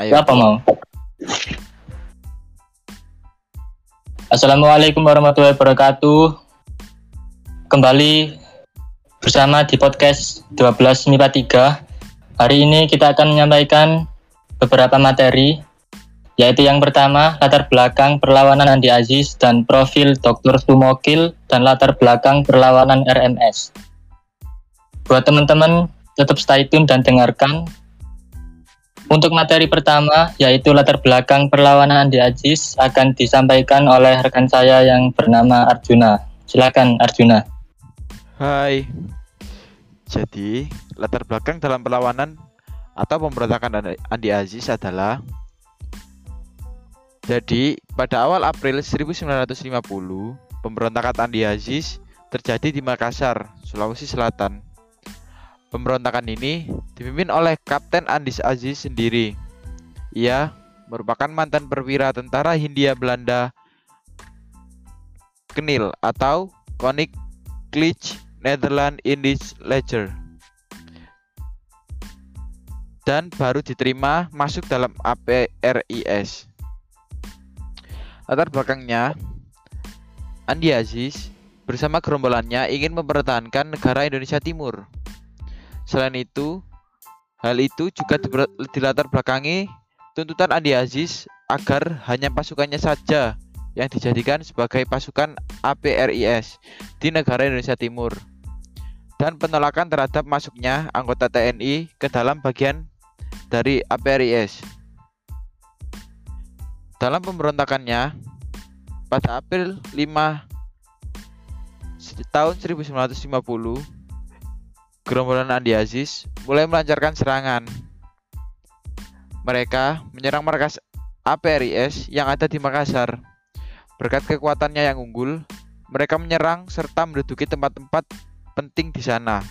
Ayo. Apa mau? Assalamualaikum warahmatullahi wabarakatuh. Kembali bersama di podcast 12 MIPA 3. Hari ini kita akan menyampaikan beberapa materi, yaitu yang pertama latar belakang perlawanan Andi Aziz dan profil Dr. Sumokil dan latar belakang perlawanan RMS. Buat teman-teman, tetap stay tune dan dengarkan untuk materi pertama, yaitu latar belakang perlawanan Andi Aziz, akan disampaikan oleh rekan saya yang bernama Arjuna. Silakan Arjuna. Hai. Jadi, latar belakang dalam perlawanan atau pemberontakan Andi Aziz adalah jadi, pada awal April 1950, pemberontakan Andi Aziz terjadi di Makassar, Sulawesi Selatan. Pemberontakan ini dipimpin oleh Kapten Andis Aziz sendiri. Ia merupakan mantan perwira tentara Hindia Belanda Knil atau Koninklijke Netherlands Indisch Leger dan baru diterima masuk dalam APRIS. Latar belakangnya, Andi Aziz bersama gerombolannya ingin mempertahankan negara Indonesia Timur Selain itu, hal itu juga dilatar belakangi tuntutan Andi Aziz agar hanya pasukannya saja yang dijadikan sebagai pasukan APRIS di negara Indonesia Timur dan penolakan terhadap masuknya anggota TNI ke dalam bagian dari APRIS. Dalam pemberontakannya, pada April 5 tahun 1950, gerombolan Andi Aziz mulai melancarkan serangan. Mereka menyerang markas APRIS yang ada di Makassar. Berkat kekuatannya yang unggul, mereka menyerang serta menduduki tempat-tempat penting di sana.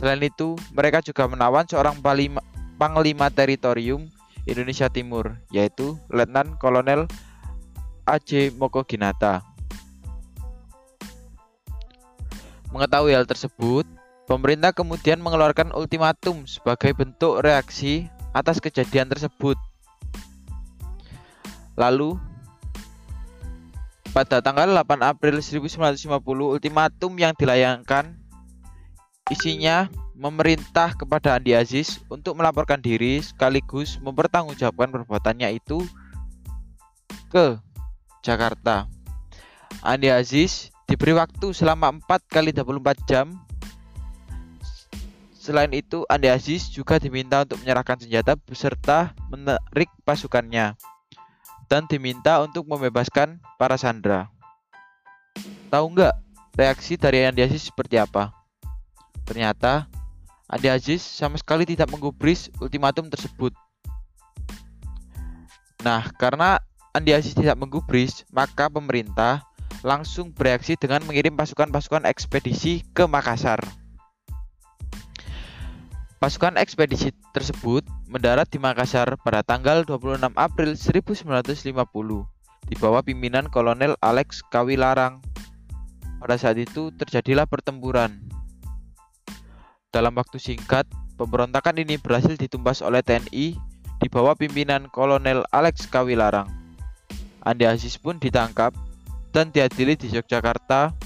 Selain itu, mereka juga menawan seorang panglima, panglima teritorium Indonesia Timur, yaitu Letnan Kolonel A.J. Mokoginata. Mengetahui hal tersebut, Pemerintah kemudian mengeluarkan ultimatum sebagai bentuk reaksi atas kejadian tersebut. Lalu, pada tanggal 8 April 1950, ultimatum yang dilayangkan isinya memerintah kepada Andi Aziz untuk melaporkan diri sekaligus mempertanggungjawabkan perbuatannya itu ke Jakarta. Andi Aziz diberi waktu selama 4 kali 24 jam Selain itu, Andi Aziz juga diminta untuk menyerahkan senjata beserta menarik pasukannya dan diminta untuk membebaskan para sandera. Tahu nggak reaksi dari Andi Aziz seperti apa? Ternyata Andi Aziz sama sekali tidak menggubris ultimatum tersebut. Nah, karena Andi Aziz tidak menggubris, maka pemerintah langsung bereaksi dengan mengirim pasukan-pasukan ekspedisi ke Makassar. Pasukan ekspedisi tersebut mendarat di Makassar pada tanggal 26 April 1950 di bawah pimpinan Kolonel Alex Kawilarang. Pada saat itu terjadilah pertempuran. Dalam waktu singkat, pemberontakan ini berhasil ditumpas oleh TNI di bawah pimpinan Kolonel Alex Kawilarang. Andi Aziz pun ditangkap dan diadili di Yogyakarta.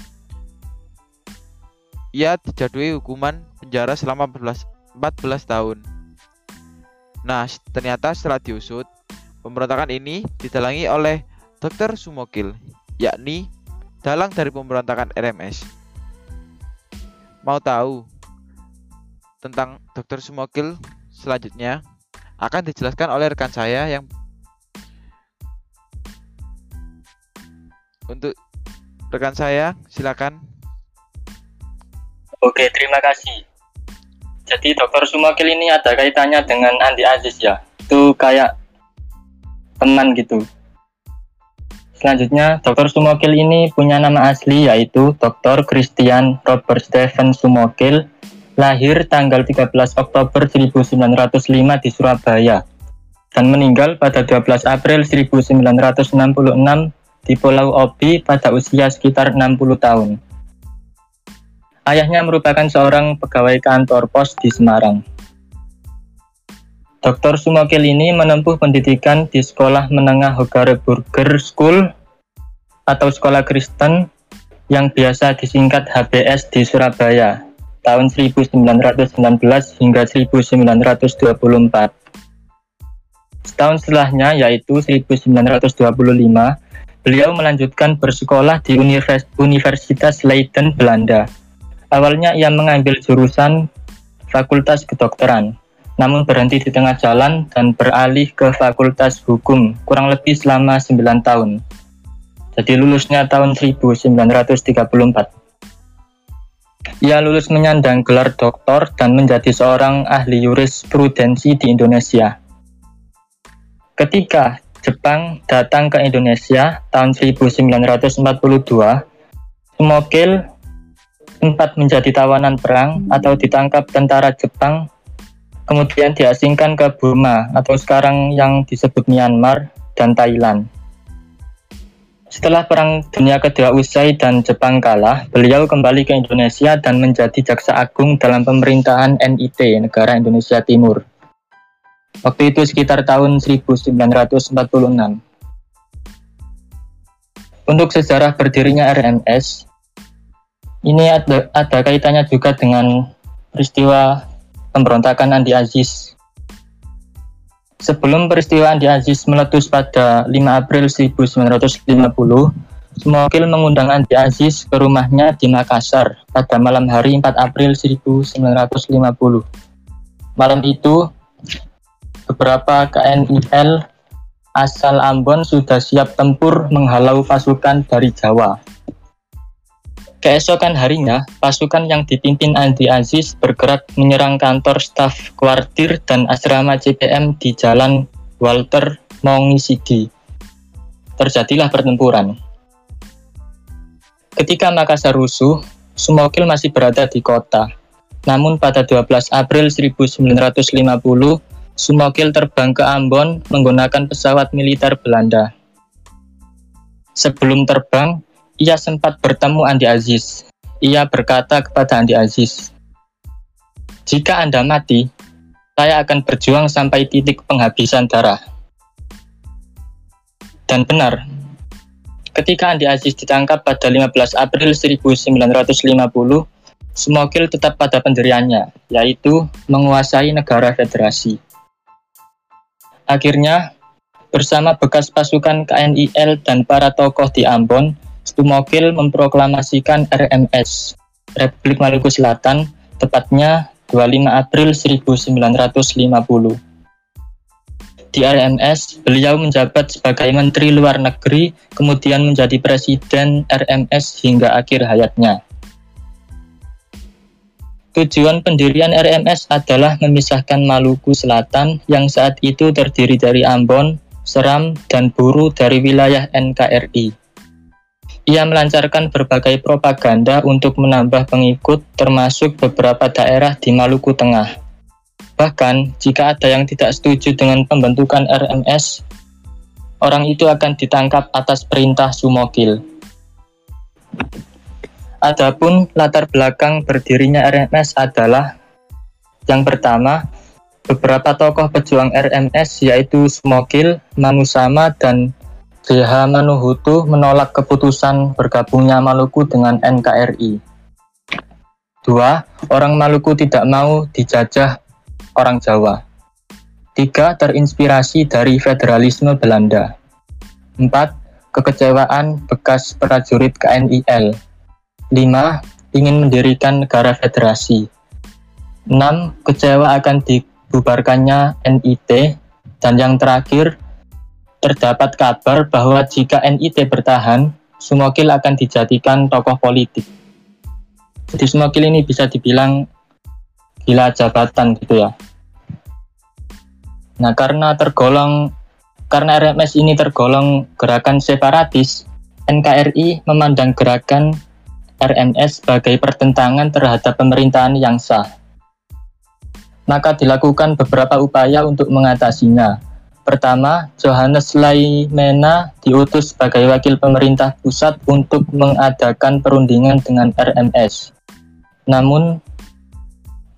Ia dijatuhi hukuman penjara selama 14 14 tahun. Nah, ternyata setelah diusut, pemberontakan ini didalangi oleh Dr. Sumokil, yakni dalang dari pemberontakan RMS. Mau tahu tentang Dr. Sumokil selanjutnya akan dijelaskan oleh rekan saya yang untuk rekan saya silakan. Oke, terima kasih. Jadi Dokter Sumakil ini ada kaitannya dengan Andi Aziz ya. Itu kayak teman gitu. Selanjutnya, Dr. Sumokil ini punya nama asli yaitu Dr. Christian Robert Stephen Sumokil, lahir tanggal 13 Oktober 1905 di Surabaya, dan meninggal pada 12 April 1966 di Pulau Obi pada usia sekitar 60 tahun. Ayahnya merupakan seorang pegawai kantor pos di Semarang. Dr. Sumokil ini menempuh pendidikan di Sekolah Menengah Hogareburger School atau Sekolah Kristen yang biasa disingkat HBS di Surabaya tahun 1919 hingga 1924. Setahun setelahnya yaitu 1925, beliau melanjutkan bersekolah di Universitas Leiden, Belanda. Awalnya ia mengambil jurusan Fakultas Kedokteran namun berhenti di tengah jalan dan beralih ke Fakultas Hukum kurang lebih selama 9 tahun. Jadi lulusnya tahun 1934. Ia lulus menyandang gelar doktor dan menjadi seorang ahli jurisprudensi di Indonesia. Ketika Jepang datang ke Indonesia tahun 1942, Smokil sempat menjadi tawanan perang atau ditangkap tentara Jepang kemudian diasingkan ke Burma atau sekarang yang disebut Myanmar dan Thailand. Setelah Perang Dunia Kedua usai dan Jepang kalah, beliau kembali ke Indonesia dan menjadi Jaksa Agung dalam pemerintahan NIT, Negara Indonesia Timur. Waktu itu sekitar tahun 1946. Untuk sejarah berdirinya RMS, ini ada, ada kaitannya juga dengan peristiwa pemberontakan Andi Aziz. Sebelum peristiwa Andi Aziz meletus pada 5 April 1950, Smokil mengundang Andi Aziz ke rumahnya di Makassar pada malam hari 4 April 1950. Malam itu, beberapa KNIL asal Ambon sudah siap tempur menghalau pasukan dari Jawa. Keesokan harinya, pasukan yang dipimpin Andi Aziz bergerak menyerang kantor staf kuartir dan asrama CPM di Jalan Walter Mongisidi. Terjadilah pertempuran. Ketika Makassar rusuh, Sumokil masih berada di kota. Namun pada 12 April 1950, Sumokil terbang ke Ambon menggunakan pesawat militer Belanda. Sebelum terbang, ia sempat bertemu Andi Aziz. Ia berkata kepada Andi Aziz, "Jika Anda mati, saya akan berjuang sampai titik penghabisan darah." Dan benar, ketika Andi Aziz ditangkap pada 15 April 1950, Smokil tetap pada pendiriannya, yaitu menguasai negara federasi. Akhirnya, bersama bekas pasukan KNIL dan para tokoh di Ambon, Stumokil memproklamasikan RMS, Republik Maluku Selatan, tepatnya 25 April 1950. Di RMS, beliau menjabat sebagai Menteri Luar Negeri, kemudian menjadi Presiden RMS hingga akhir hayatnya. Tujuan pendirian RMS adalah memisahkan Maluku Selatan yang saat itu terdiri dari Ambon, Seram, dan Buru dari wilayah NKRI. Ia melancarkan berbagai propaganda untuk menambah pengikut termasuk beberapa daerah di Maluku Tengah. Bahkan, jika ada yang tidak setuju dengan pembentukan RMS, orang itu akan ditangkap atas perintah Sumokil. Adapun latar belakang berdirinya RMS adalah yang pertama, beberapa tokoh pejuang RMS yaitu Sumokil, Manusama, dan JH Manuhutu menolak keputusan bergabungnya Maluku dengan NKRI. Dua, orang Maluku tidak mau dijajah orang Jawa. Tiga, terinspirasi dari federalisme Belanda. Empat, kekecewaan bekas prajurit KNIL. Lima, ingin mendirikan negara federasi. Enam, kecewa akan dibubarkannya NIT. Dan yang terakhir, terdapat kabar bahwa jika NIT bertahan, Sumokil akan dijadikan tokoh politik. Jadi Sumokil ini bisa dibilang gila jabatan gitu ya. Nah karena tergolong karena RMS ini tergolong gerakan separatis, NKRI memandang gerakan RMS sebagai pertentangan terhadap pemerintahan yang sah. Maka dilakukan beberapa upaya untuk mengatasinya, Pertama, Johannes Laimena diutus sebagai wakil pemerintah pusat untuk mengadakan perundingan dengan RMS. Namun,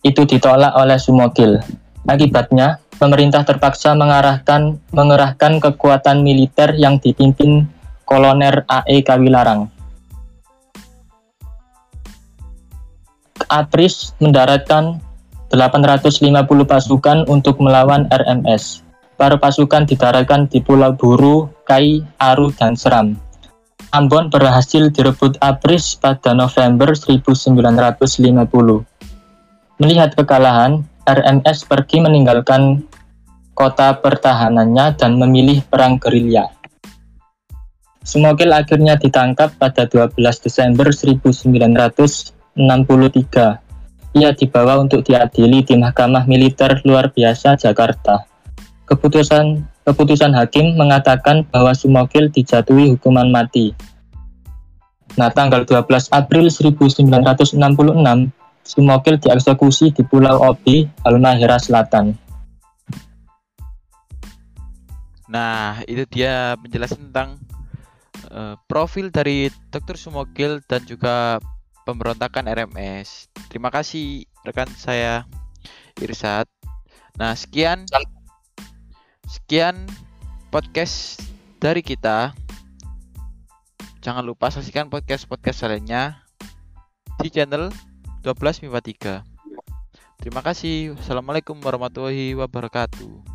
itu ditolak oleh Sumokil. Akibatnya, pemerintah terpaksa mengarahkan mengerahkan kekuatan militer yang dipimpin Kolonel AE Kawilarang. Apris mendaratkan 850 pasukan untuk melawan RMS. Para pasukan didaratkan di Pulau Buru, Kai, Aru, dan Seram. Ambon berhasil direbut Apris pada November 1950. Melihat kekalahan, RMS pergi meninggalkan kota pertahanannya dan memilih perang gerilya. Sumokil akhirnya ditangkap pada 12 Desember 1963 ia dibawa untuk diadili di Mahkamah Militer Luar Biasa Jakarta. Keputusan keputusan hakim mengatakan bahwa Sumokil dijatuhi hukuman mati. Nah, tanggal 12 April 1966, Sumokil dieksekusi di Pulau Obi, Halmahera Selatan. Nah, itu dia penjelasan tentang uh, profil dari Dr. Sumokil dan juga pemberontakan RMS. Terima kasih rekan saya Irsat. Nah, sekian sekian podcast dari kita. Jangan lupa saksikan podcast-podcast lainnya di channel 12 MIPA 3. Terima kasih. Wassalamualaikum warahmatullahi wabarakatuh.